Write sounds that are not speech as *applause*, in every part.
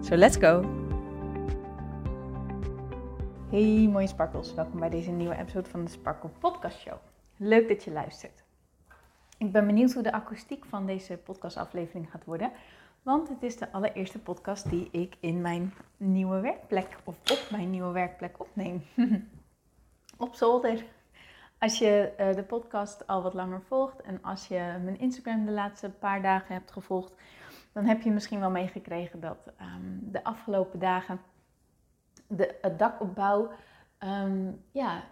So let's go! Hey mooie sparkles, welkom bij deze nieuwe episode van de Sparkle Podcast Show. Leuk dat je luistert. Ik ben benieuwd hoe de akoestiek van deze podcastaflevering gaat worden. Want het is de allereerste podcast die ik in mijn nieuwe werkplek of op mijn nieuwe werkplek opneem. *laughs* op zolder. Als je uh, de podcast al wat langer volgt en als je mijn Instagram de laatste paar dagen hebt gevolgd, dan heb je misschien wel meegekregen dat um, de afgelopen dagen de, het dakopbouw um, ja,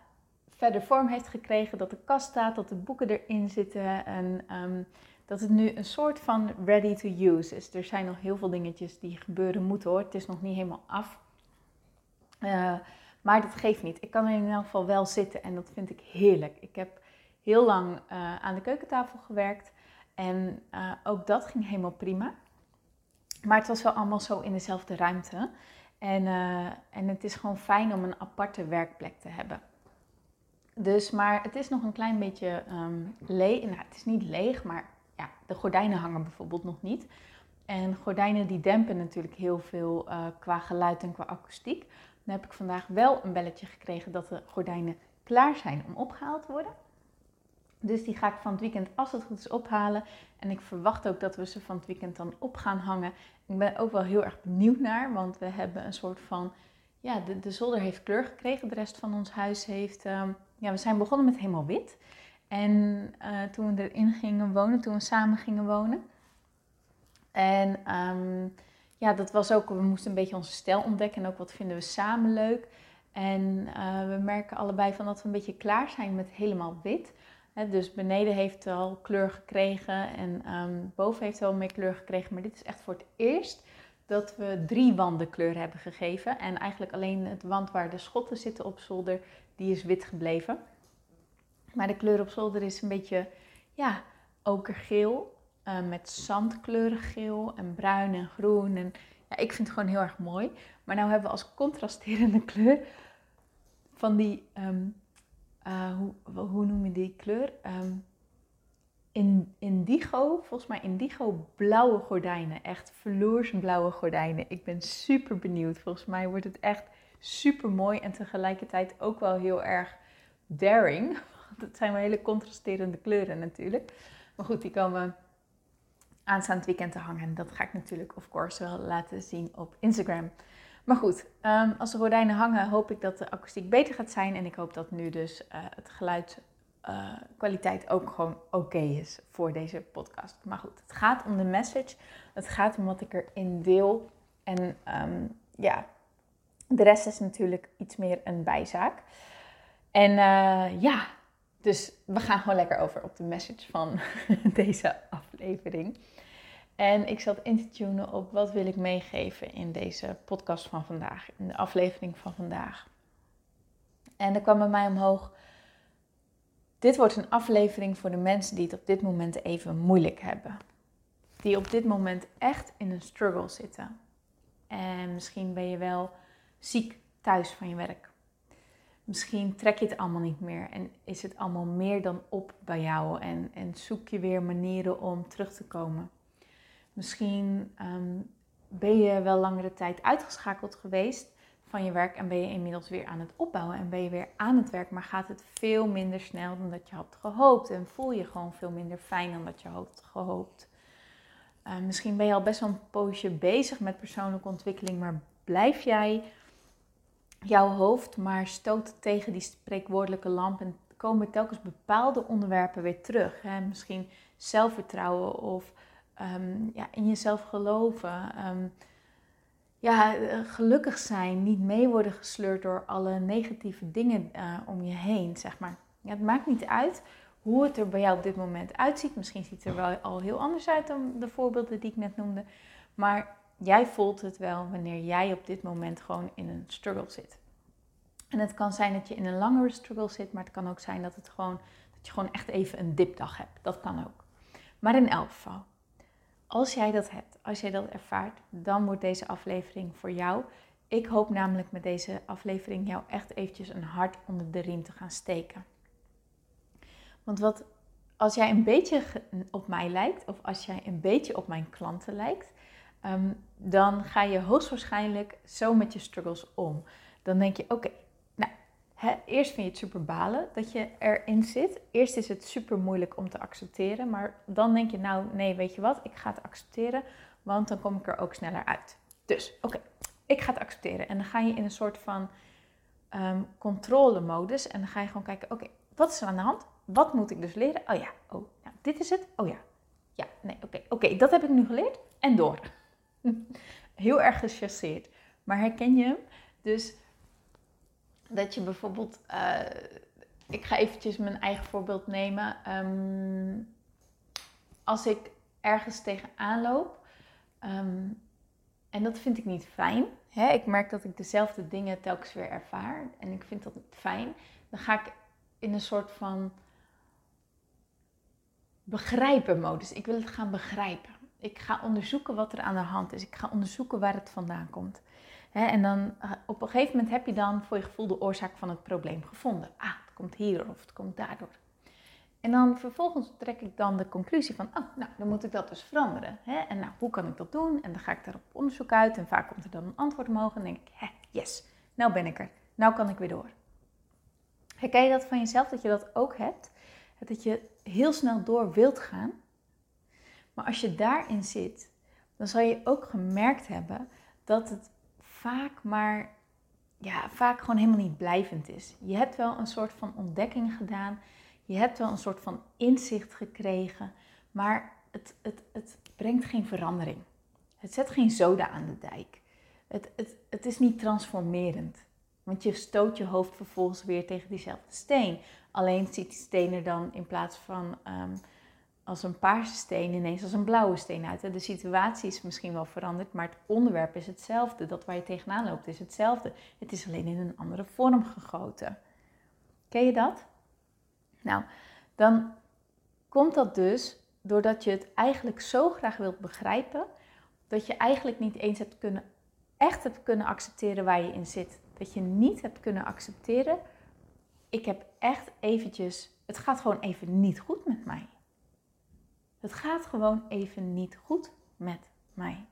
verder vorm heeft gekregen. Dat de kast staat, dat de boeken erin zitten en um, dat het nu een soort van ready to use is. Er zijn nog heel veel dingetjes die gebeuren moeten hoor. Het is nog niet helemaal af. Uh, maar dat geeft niet. Ik kan er in elk geval wel zitten en dat vind ik heerlijk. Ik heb heel lang uh, aan de keukentafel gewerkt en uh, ook dat ging helemaal prima. Maar het was wel allemaal zo in dezelfde ruimte. En, uh, en het is gewoon fijn om een aparte werkplek te hebben. Dus, maar het is nog een klein beetje um, leeg. Nou, het is niet leeg, maar ja, de gordijnen hangen bijvoorbeeld nog niet. En gordijnen die dempen natuurlijk heel veel uh, qua geluid en qua akoestiek. Dan heb ik vandaag wel een belletje gekregen dat de gordijnen klaar zijn om opgehaald te worden. Dus die ga ik van het weekend, als het goed is, ophalen. En ik verwacht ook dat we ze van het weekend dan op gaan hangen. Ik ben ook wel heel erg benieuwd naar, want we hebben een soort van... Ja, de, de zolder heeft kleur gekregen. De rest van ons huis heeft... Um, ja, we zijn begonnen met helemaal wit. En uh, toen we erin gingen wonen, toen we samen gingen wonen... En um, ja, dat was ook, we moesten een beetje onze stijl ontdekken en ook wat vinden we samen leuk. En uh, we merken allebei van dat we een beetje klaar zijn met helemaal wit. Dus beneden heeft al kleur gekregen en um, boven heeft wel meer kleur gekregen. Maar dit is echt voor het eerst dat we drie wanden kleur hebben gegeven. En eigenlijk alleen het wand waar de schotten zitten op zolder, die is wit gebleven. Maar de kleur op zolder is een beetje, ja, okergeel. Uh, met zandkleurig geel en bruin en groen. En, ja, ik vind het gewoon heel erg mooi. Maar nu hebben we als contrasterende *laughs* kleur van die... Um, uh, hoe, hoe, noem je die kleur? Um, in, indigo, volgens mij indigo blauwe gordijnen. Echt blauwe gordijnen. Ik ben super benieuwd. Volgens mij wordt het echt super mooi en tegelijkertijd ook wel heel erg daring. *laughs* Want het zijn wel hele contrasterende kleuren natuurlijk. Maar goed, die komen aanstaand weekend te hangen. En dat ga ik natuurlijk, of course, wel laten zien op Instagram. Maar goed, um, als de gordijnen hangen, hoop ik dat de akoestiek beter gaat zijn. En ik hoop dat nu dus uh, het geluidskwaliteit uh, ook gewoon oké is voor deze podcast. Maar goed, het gaat om de message. Het gaat om wat ik erin deel. En um, ja, de rest is natuurlijk iets meer een bijzaak. En uh, ja, dus we gaan gewoon lekker over op de message van *laughs* deze aflevering. En ik zat in te tunen op wat wil ik meegeven in deze podcast van vandaag, in de aflevering van vandaag. En er kwam bij mij omhoog, dit wordt een aflevering voor de mensen die het op dit moment even moeilijk hebben. Die op dit moment echt in een struggle zitten. En misschien ben je wel ziek thuis van je werk. Misschien trek je het allemaal niet meer en is het allemaal meer dan op bij jou en, en zoek je weer manieren om terug te komen. Misschien um, ben je wel langere tijd uitgeschakeld geweest van je werk en ben je inmiddels weer aan het opbouwen en ben je weer aan het werk, maar gaat het veel minder snel dan dat je had gehoopt en voel je gewoon veel minder fijn dan dat je had gehoopt. Uh, misschien ben je al best wel een poosje bezig met persoonlijke ontwikkeling, maar blijf jij jouw hoofd maar stoten tegen die spreekwoordelijke lamp en komen telkens bepaalde onderwerpen weer terug. Misschien zelfvertrouwen of um, ja, in jezelf geloven. Um, ja, gelukkig zijn, niet mee worden gesleurd door alle negatieve dingen uh, om je heen, zeg maar. Ja, het maakt niet uit hoe het er bij jou op dit moment uitziet. Misschien ziet het er wel al heel anders uit dan de voorbeelden die ik net noemde. Maar jij voelt het wel wanneer jij op dit moment gewoon in een struggle zit. En het kan zijn dat je in een langere struggle zit, maar het kan ook zijn dat, het gewoon, dat je gewoon echt even een dipdag hebt. Dat kan ook. Maar in elk geval, als jij dat hebt, als jij dat ervaart, dan wordt deze aflevering voor jou. Ik hoop namelijk met deze aflevering jou echt eventjes een hart onder de riem te gaan steken. Want wat, als jij een beetje op mij lijkt, of als jij een beetje op mijn klanten lijkt, ehm, dan ga je hoogstwaarschijnlijk zo met je struggles om. Dan denk je, oké, eerst vind je het super balen dat je erin zit. Eerst is het super moeilijk om te accepteren. Maar dan denk je, nou nee, weet je wat, ik ga het accepteren. Want dan kom ik er ook sneller uit. Dus, oké, ik ga het accepteren. En dan ga je in een soort van um, controlemodus. En dan ga je gewoon kijken, oké, wat is er aan de hand? Wat moet ik dus leren? Oh ja, oh, dit is het. Oh ja, ja, nee, oké, oké, dat heb ik nu geleerd. En door. *laughs* Heel erg gechasseerd. Maar herken je hem? Dus dat je bijvoorbeeld, uh, ik ga eventjes mijn eigen voorbeeld nemen. Ehm, als ik ergens tegenaan loop, um, en dat vind ik niet fijn. Hè? Ik merk dat ik dezelfde dingen telkens weer ervaar en ik vind dat niet fijn. Dan ga ik in een soort van begrijpen modus. Ik wil het gaan begrijpen. Ik ga onderzoeken wat er aan de hand is. Ik ga onderzoeken waar het vandaan komt en dan eh, op een gegeven moment heb je dan voor je gevoel de oorzaak van het probleem gevonden. Ah, het komt hier of het komt daardoor. En dan vervolgens trek ik dan de conclusie van, oh, nou, dan moet ik dat dus veranderen. En nou, hoe kan ik dat doen? En dan ga ik daar op onderzoek uit en vaak komt er dan een antwoord omhoog en denk ik, hè, yes, nou ben ik er. Nou kan ik weer door. Herken je dat van jezelf, dat je dat ook hebt? Dat je heel snel door wilt gaan. Maar als je daarin zit, dan zal je ook gemerkt hebben dat het vaak maar ja, vaak gewoon helemaal niet blijvend is. Je hebt wel een soort van ontdekking gedaan. Je hebt wel een soort van inzicht gekregen. Maar het, het, het brengt geen verandering. Het zet geen zoden aan de dijk. Het, het, het is niet transformerend. Want je stoot je hoofd vervolgens weer tegen diezelfde steen. Alleen ziet die steen er dan in plaats van ehm, als een paarse steen ineens als een blauwe steen uit. De situatie is misschien wel veranderd, maar het onderwerp is hetzelfde. Dat waar je tegenaan loopt is hetzelfde. Het is alleen in een andere vorm gegoten. Ken je dat? Nou, dan komt dat dus doordat je het eigenlijk zo graag wilt begrijpen, dat je eigenlijk niet eens hebt kunnen, echt hebt kunnen accepteren waar je in zit. Dat je niet hebt kunnen accepteren, ik heb echt eventjes, het gaat gewoon even niet goed met mij. Het gaat gewoon even niet goed met mij.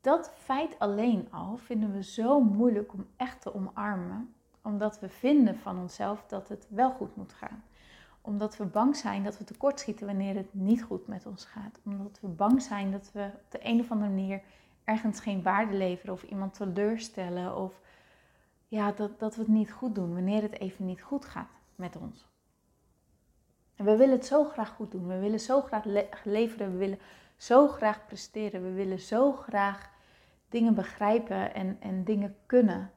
Dat feit alleen al vinden we zo moeilijk om echt te omarmen, omdat we vinden van onszelf dat het wel goed moet gaan. Omdat we bang zijn dat we tekortschieten wanneer het niet goed met ons gaat. Omdat we bang zijn dat we op de een of andere manier ergens geen waarde leveren of iemand teleurstellen of ja, dat, dat we het niet goed doen wanneer het even niet goed gaat met ons. En we willen het zo graag goed doen. We willen zo graag leveren. We willen zo graag presteren. We willen zo graag dingen begrijpen en, en dingen kunnen.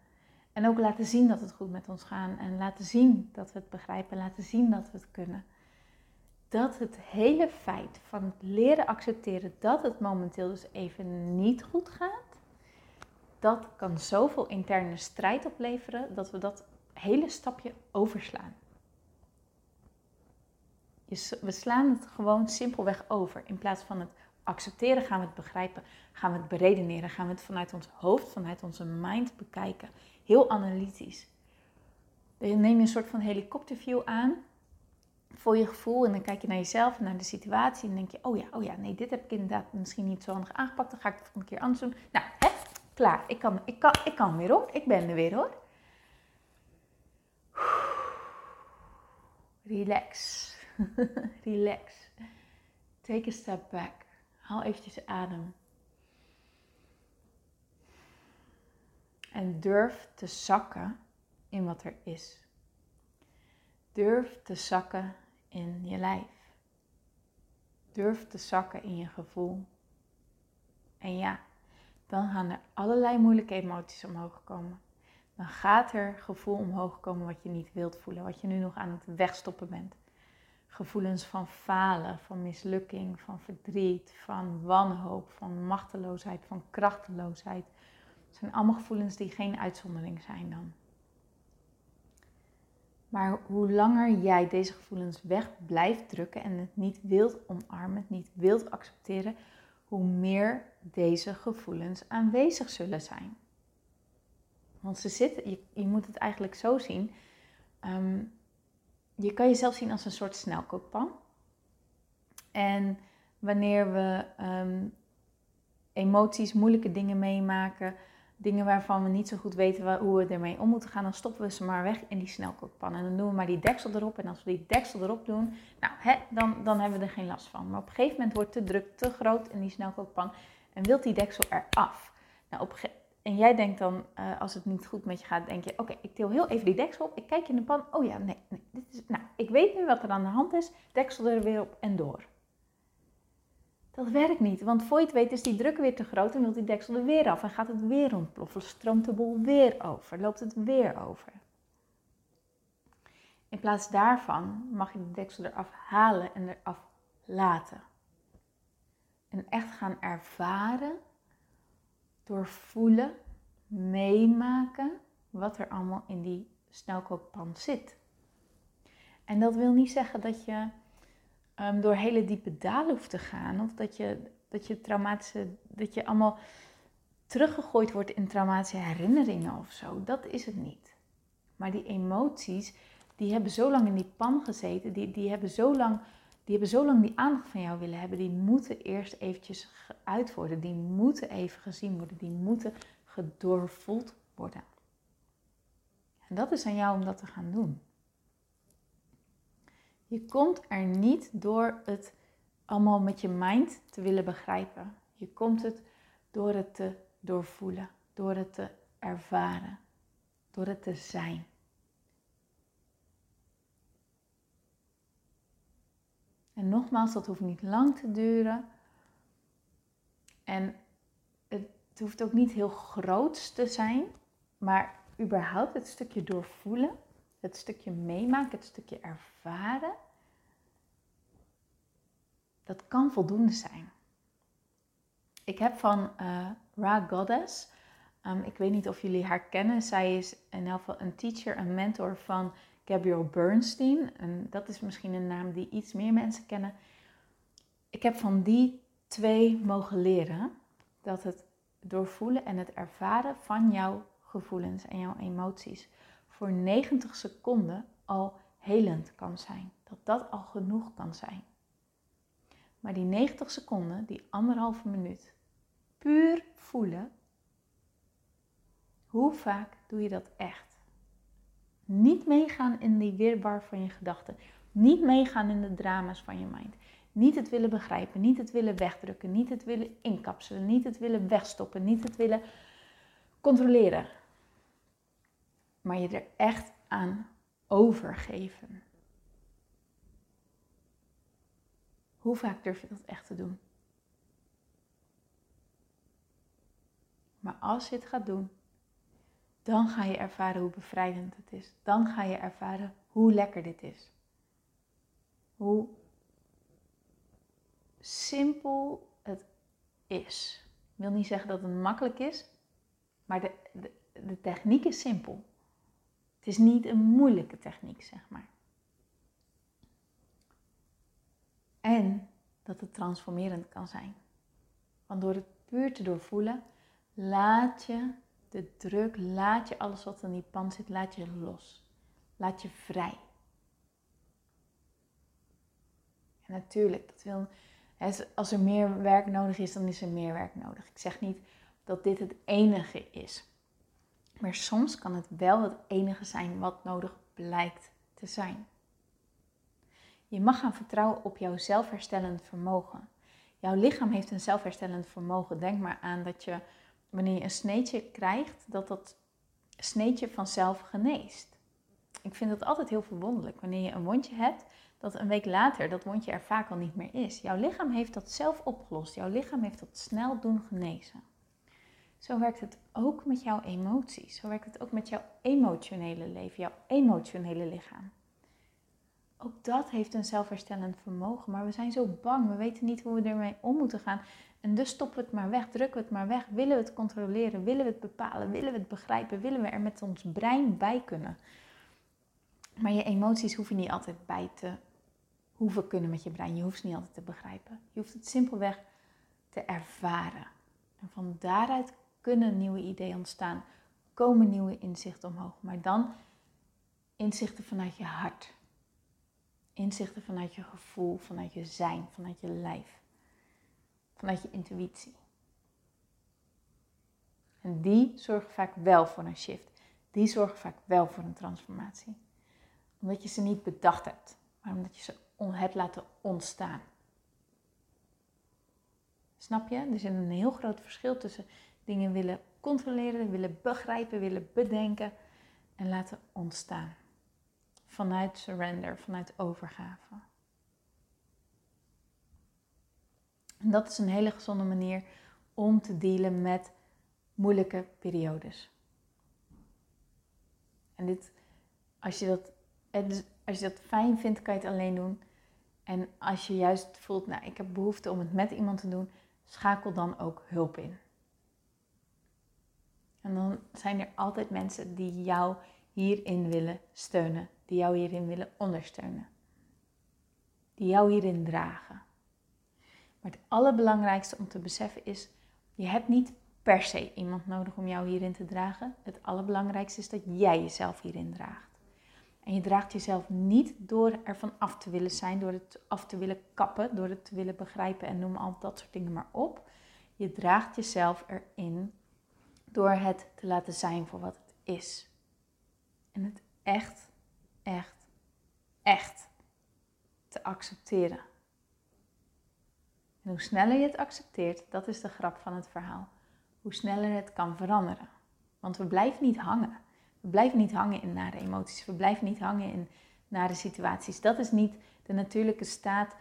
En ook laten zien dat het goed met ons gaat. En laten zien dat we het begrijpen. Laten zien dat we het kunnen. Dat het hele feit van leren accepteren dat het momenteel dus even niet goed gaat. Dat kan zoveel interne strijd opleveren dat we dat hele stapje overslaan we slaan het gewoon simpelweg over. In plaats van het accepteren gaan we het begrijpen, gaan we het beredeneren, gaan we het vanuit ons hoofd, vanuit onze mind bekijken. Heel analytisch. Dan neem je een soort van helikopterview aan voor je gevoel en dan kijk je naar jezelf en naar de situatie en denk je, oh ja, oh ja, nee, dit heb ik inderdaad misschien niet zo handig aangepakt, dan ga ik het volgende keer anders doen. Nou, hè, klaar, ik kan, ik, kan, ik kan weer hoor, ik ben er weer hoor. Relax. *laughs* Relax. Take a step back. Haal eventjes adem. En durf te zakken in wat er is. Durf te zakken in je lijf. Durf te zakken in je gevoel. En ja, dan gaan er allerlei moeilijke emoties omhoog komen. Dan gaat er gevoel omhoog komen wat je niet wilt voelen, wat je nu nog aan het wegstoppen bent. Gevoelens van falen, van mislukking, van verdriet, van wanhoop, van machteloosheid, van krachteloosheid. Het zijn allemaal gevoelens die geen uitzondering zijn dan. Maar hoe langer jij deze gevoelens weg blijft drukken en het niet wilt omarmen, het niet wilt accepteren, hoe meer deze gevoelens aanwezig zullen zijn. Want ze zitten, je, moet het eigenlijk zo zien. Ehm, je kan jezelf zien als een soort snelkookpan. En wanneer we ehm, emoties, moeilijke dingen meemaken, dingen waarvan we niet zo goed weten hoe we ermee om moeten gaan, dan stoppen we ze maar weg in die snelkookpan. En dan doen we maar die deksel erop. En als we die deksel erop doen, nou, hè, dan, dan hebben we er geen last van. Maar op een gegeven moment wordt de druk te groot in die snelkookpan en wilt die deksel eraf. Nou, op en jij denkt dan, uh, als het niet goed met je gaat, denk je, oké, ik til heel even die deksel op, ik kijk in de pan, oh ja, nee, nee, dit is, nou, ik weet nu wat er aan de hand is, deksel er weer op en door. Dat werkt niet, want voor je het weet is die druk weer te groot en wil die deksel er weer af en gaat het weer ontploffen, stroomt de bol weer over, loopt het weer over. In plaats daarvan mag je de deksel eraf halen en eraf laten. En echt gaan ervaren door voelen, meemaken wat er allemaal in die snelkookpan zit. En dat wil niet zeggen dat je um, door hele diepe dalen hoeft te gaan of dat je, dat je traumatische, dat je allemaal teruggegooid wordt in traumatische herinneringen of zo. Dat is het niet. Maar die emoties, die hebben zo lang in die pan gezeten, die, die hebben zo lang die hebben zo lang die aandacht van jou willen hebben, die moeten eerst eventjes geuit worden. Die moeten even gezien worden. Die moeten gedoorvoeld worden. En dat is aan jou om dat te gaan doen. Je komt er niet door het allemaal met je mind te willen begrijpen. Je komt het door het te doorvoelen, door het te ervaren, door het te zijn. En nogmaals, dat hoeft niet lang te duren. En het hoeft ook niet heel groot te zijn, maar überhaupt het stukje doorvoelen, het stukje meemaken, het stukje ervaren, dat kan voldoende zijn. Ik heb van uh, Ra Goddess, um, ik weet niet of jullie haar kennen, zij is in elk geval een teacher, een mentor van Gabrielle Bernstein. En dat is misschien een naam die iets meer mensen kennen. Ik heb van die twee mogen leren dat het doorvoelen en het ervaren van jouw gevoelens en jouw emoties voor 90 seconden al helend kan zijn. Dat dat al genoeg kan zijn. Maar die 90 seconden, die anderhalve minuut, puur voelen, hoe vaak doe je dat echt? Niet meegaan in die weerbar van je gedachten. Niet meegaan in de drama's van je mind. Niet het willen begrijpen, niet het willen wegdrukken, niet het willen inkapselen, niet het willen wegstoppen, niet het willen controleren. Maar je er echt aan overgeven. Hoe vaak durf je dat echt te doen? Maar als je het gaat doen, dan ga je ervaren hoe bevrijdend het is. Dan ga je ervaren hoe lekker dit is. Hoe simpel het is. Ik wil niet zeggen dat het makkelijk is, maar de, de, de techniek is simpel. Het is niet een moeilijke techniek, zeg maar. En dat het transformerend kan zijn. Want door het puur te doorvoelen, laat je de druk, laat je alles wat in die pan zit, laat je los. Laat je vrij. En natuurlijk, dat wil, als er meer werk nodig is, dan is er meer werk nodig. Ik zeg niet dat dit het enige is. Maar soms kan het wel het enige zijn wat nodig blijkt te zijn. Je mag gaan vertrouwen op jouw zelfherstellend vermogen. Jouw lichaam heeft een zelfherstellend vermogen. Denk maar aan dat je wanneer je een sneetje krijgt, dat dat sneetje vanzelf geneest. Ik vind dat altijd heel verwonderlijk. Wanneer je een wondje hebt, dat een week later dat wondje er vaak al niet meer is. Jouw lichaam heeft dat zelf opgelost. Jouw lichaam heeft dat snel doen genezen. Zo werkt het ook met jouw emoties. Zo werkt het ook met jouw emotionele leven, jouw emotionele lichaam. Ook dat heeft een zelfherstellend vermogen. Maar we zijn zo bang. We weten niet hoe we ermee om moeten gaan. En dus stoppen we het maar weg, drukken we het maar weg. Willen we het controleren? Willen we het bepalen? Willen we het begrijpen? Willen we er met ons brein bij kunnen? Maar je emoties hoef je niet altijd bij te hoeven kunnen met je brein. Je hoeft ze niet altijd te begrijpen. Je hoeft het simpelweg te ervaren. En van daaruit kunnen nieuwe ideeën ontstaan. Komen nieuwe inzichten omhoog. Maar dan inzichten vanuit je hart. Inzichten vanuit je gevoel, vanuit je zijn, vanuit je lijf. Vanuit je intuïtie. En die zorgen vaak wel voor een shift. Die zorgen vaak wel voor een transformatie. Omdat je ze niet bedacht hebt, maar omdat je ze hebt laten ontstaan. Snap je? Er is een heel groot verschil tussen dingen willen controleren, willen begrijpen, willen bedenken en laten ontstaan. Vanuit surrender, vanuit overgave. En dat is een hele gezonde manier om te dealen met moeilijke periodes. En dit, als je dat, als je dat fijn vindt, kan je het alleen doen. En als je juist voelt, nou, ik heb behoefte om het met iemand te doen, schakel dan ook hulp in. En dan zijn er altijd mensen die jou hierin willen steunen, die jou hierin willen ondersteunen, die jou hierin dragen. Maar het allerbelangrijkste om te beseffen is, je hebt niet per se iemand nodig om jou hierin te dragen. Het allerbelangrijkste is dat jij jezelf hierin draagt. En je draagt jezelf niet door ervan af te willen zijn, door het af te willen kappen, door het te willen begrijpen en noem al dat soort dingen maar op. Je draagt jezelf erin door het te laten zijn voor wat het is. En het echt, echt, echt te accepteren. En hoe sneller je het accepteert, dat is de grap van het verhaal, hoe sneller het kan veranderen. Want we blijven niet hangen. We blijven niet hangen in nare emoties. We blijven niet hangen in nare situaties. Dat is niet de natuurlijke staat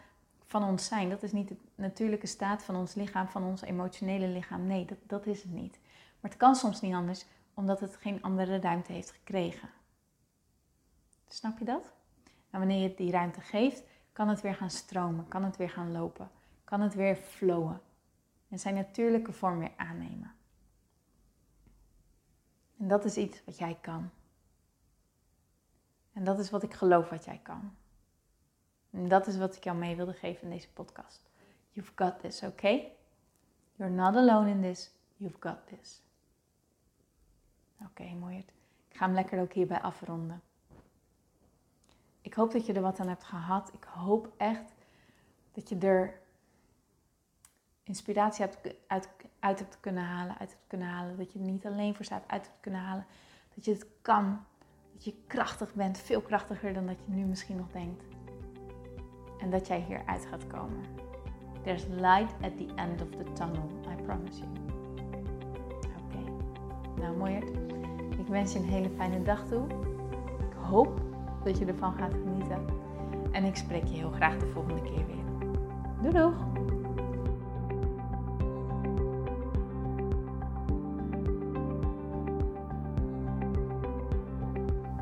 van ons zijn. Dat is niet de natuurlijke staat van ons lichaam, van ons emotionele lichaam. Nee, dat, dat is het niet. Maar het kan soms niet anders, omdat het geen andere ruimte heeft gekregen. Snap je dat? En wanneer je die ruimte geeft, kan het weer gaan stromen, kan het weer gaan lopen, kan het weer flowen. En zijn natuurlijke vorm weer aannemen. En dat is iets wat jij kan. En dat is wat ik geloof wat jij kan. En dat is wat ik jou mee wilde geven in deze podcast. You've got this, okay? You're not alone in this. You've got this. Oké, okay, mooi. Ik ga hem lekker ook hierbij afronden. Ik hoop dat je er wat aan hebt gehad. Ik hoop echt dat je er inspiratie hebt, uit, uit hebt kunnen halen, uit hebt kunnen halen. Dat je er niet alleen voor staat, uit hebt kunnen halen. Dat je het kan. Dat je krachtig bent, veel krachtiger dan dat je nu misschien nog denkt. En dat jij hieruit gaat komen. There's light at the end of the tunnel, I promise you. Oké, nou mooi. Ik wens je een hele fijne dag toe. Ik hoop dat je ervan gaat genieten. En ik spreek je heel graag de volgende keer weer. Doei doeg!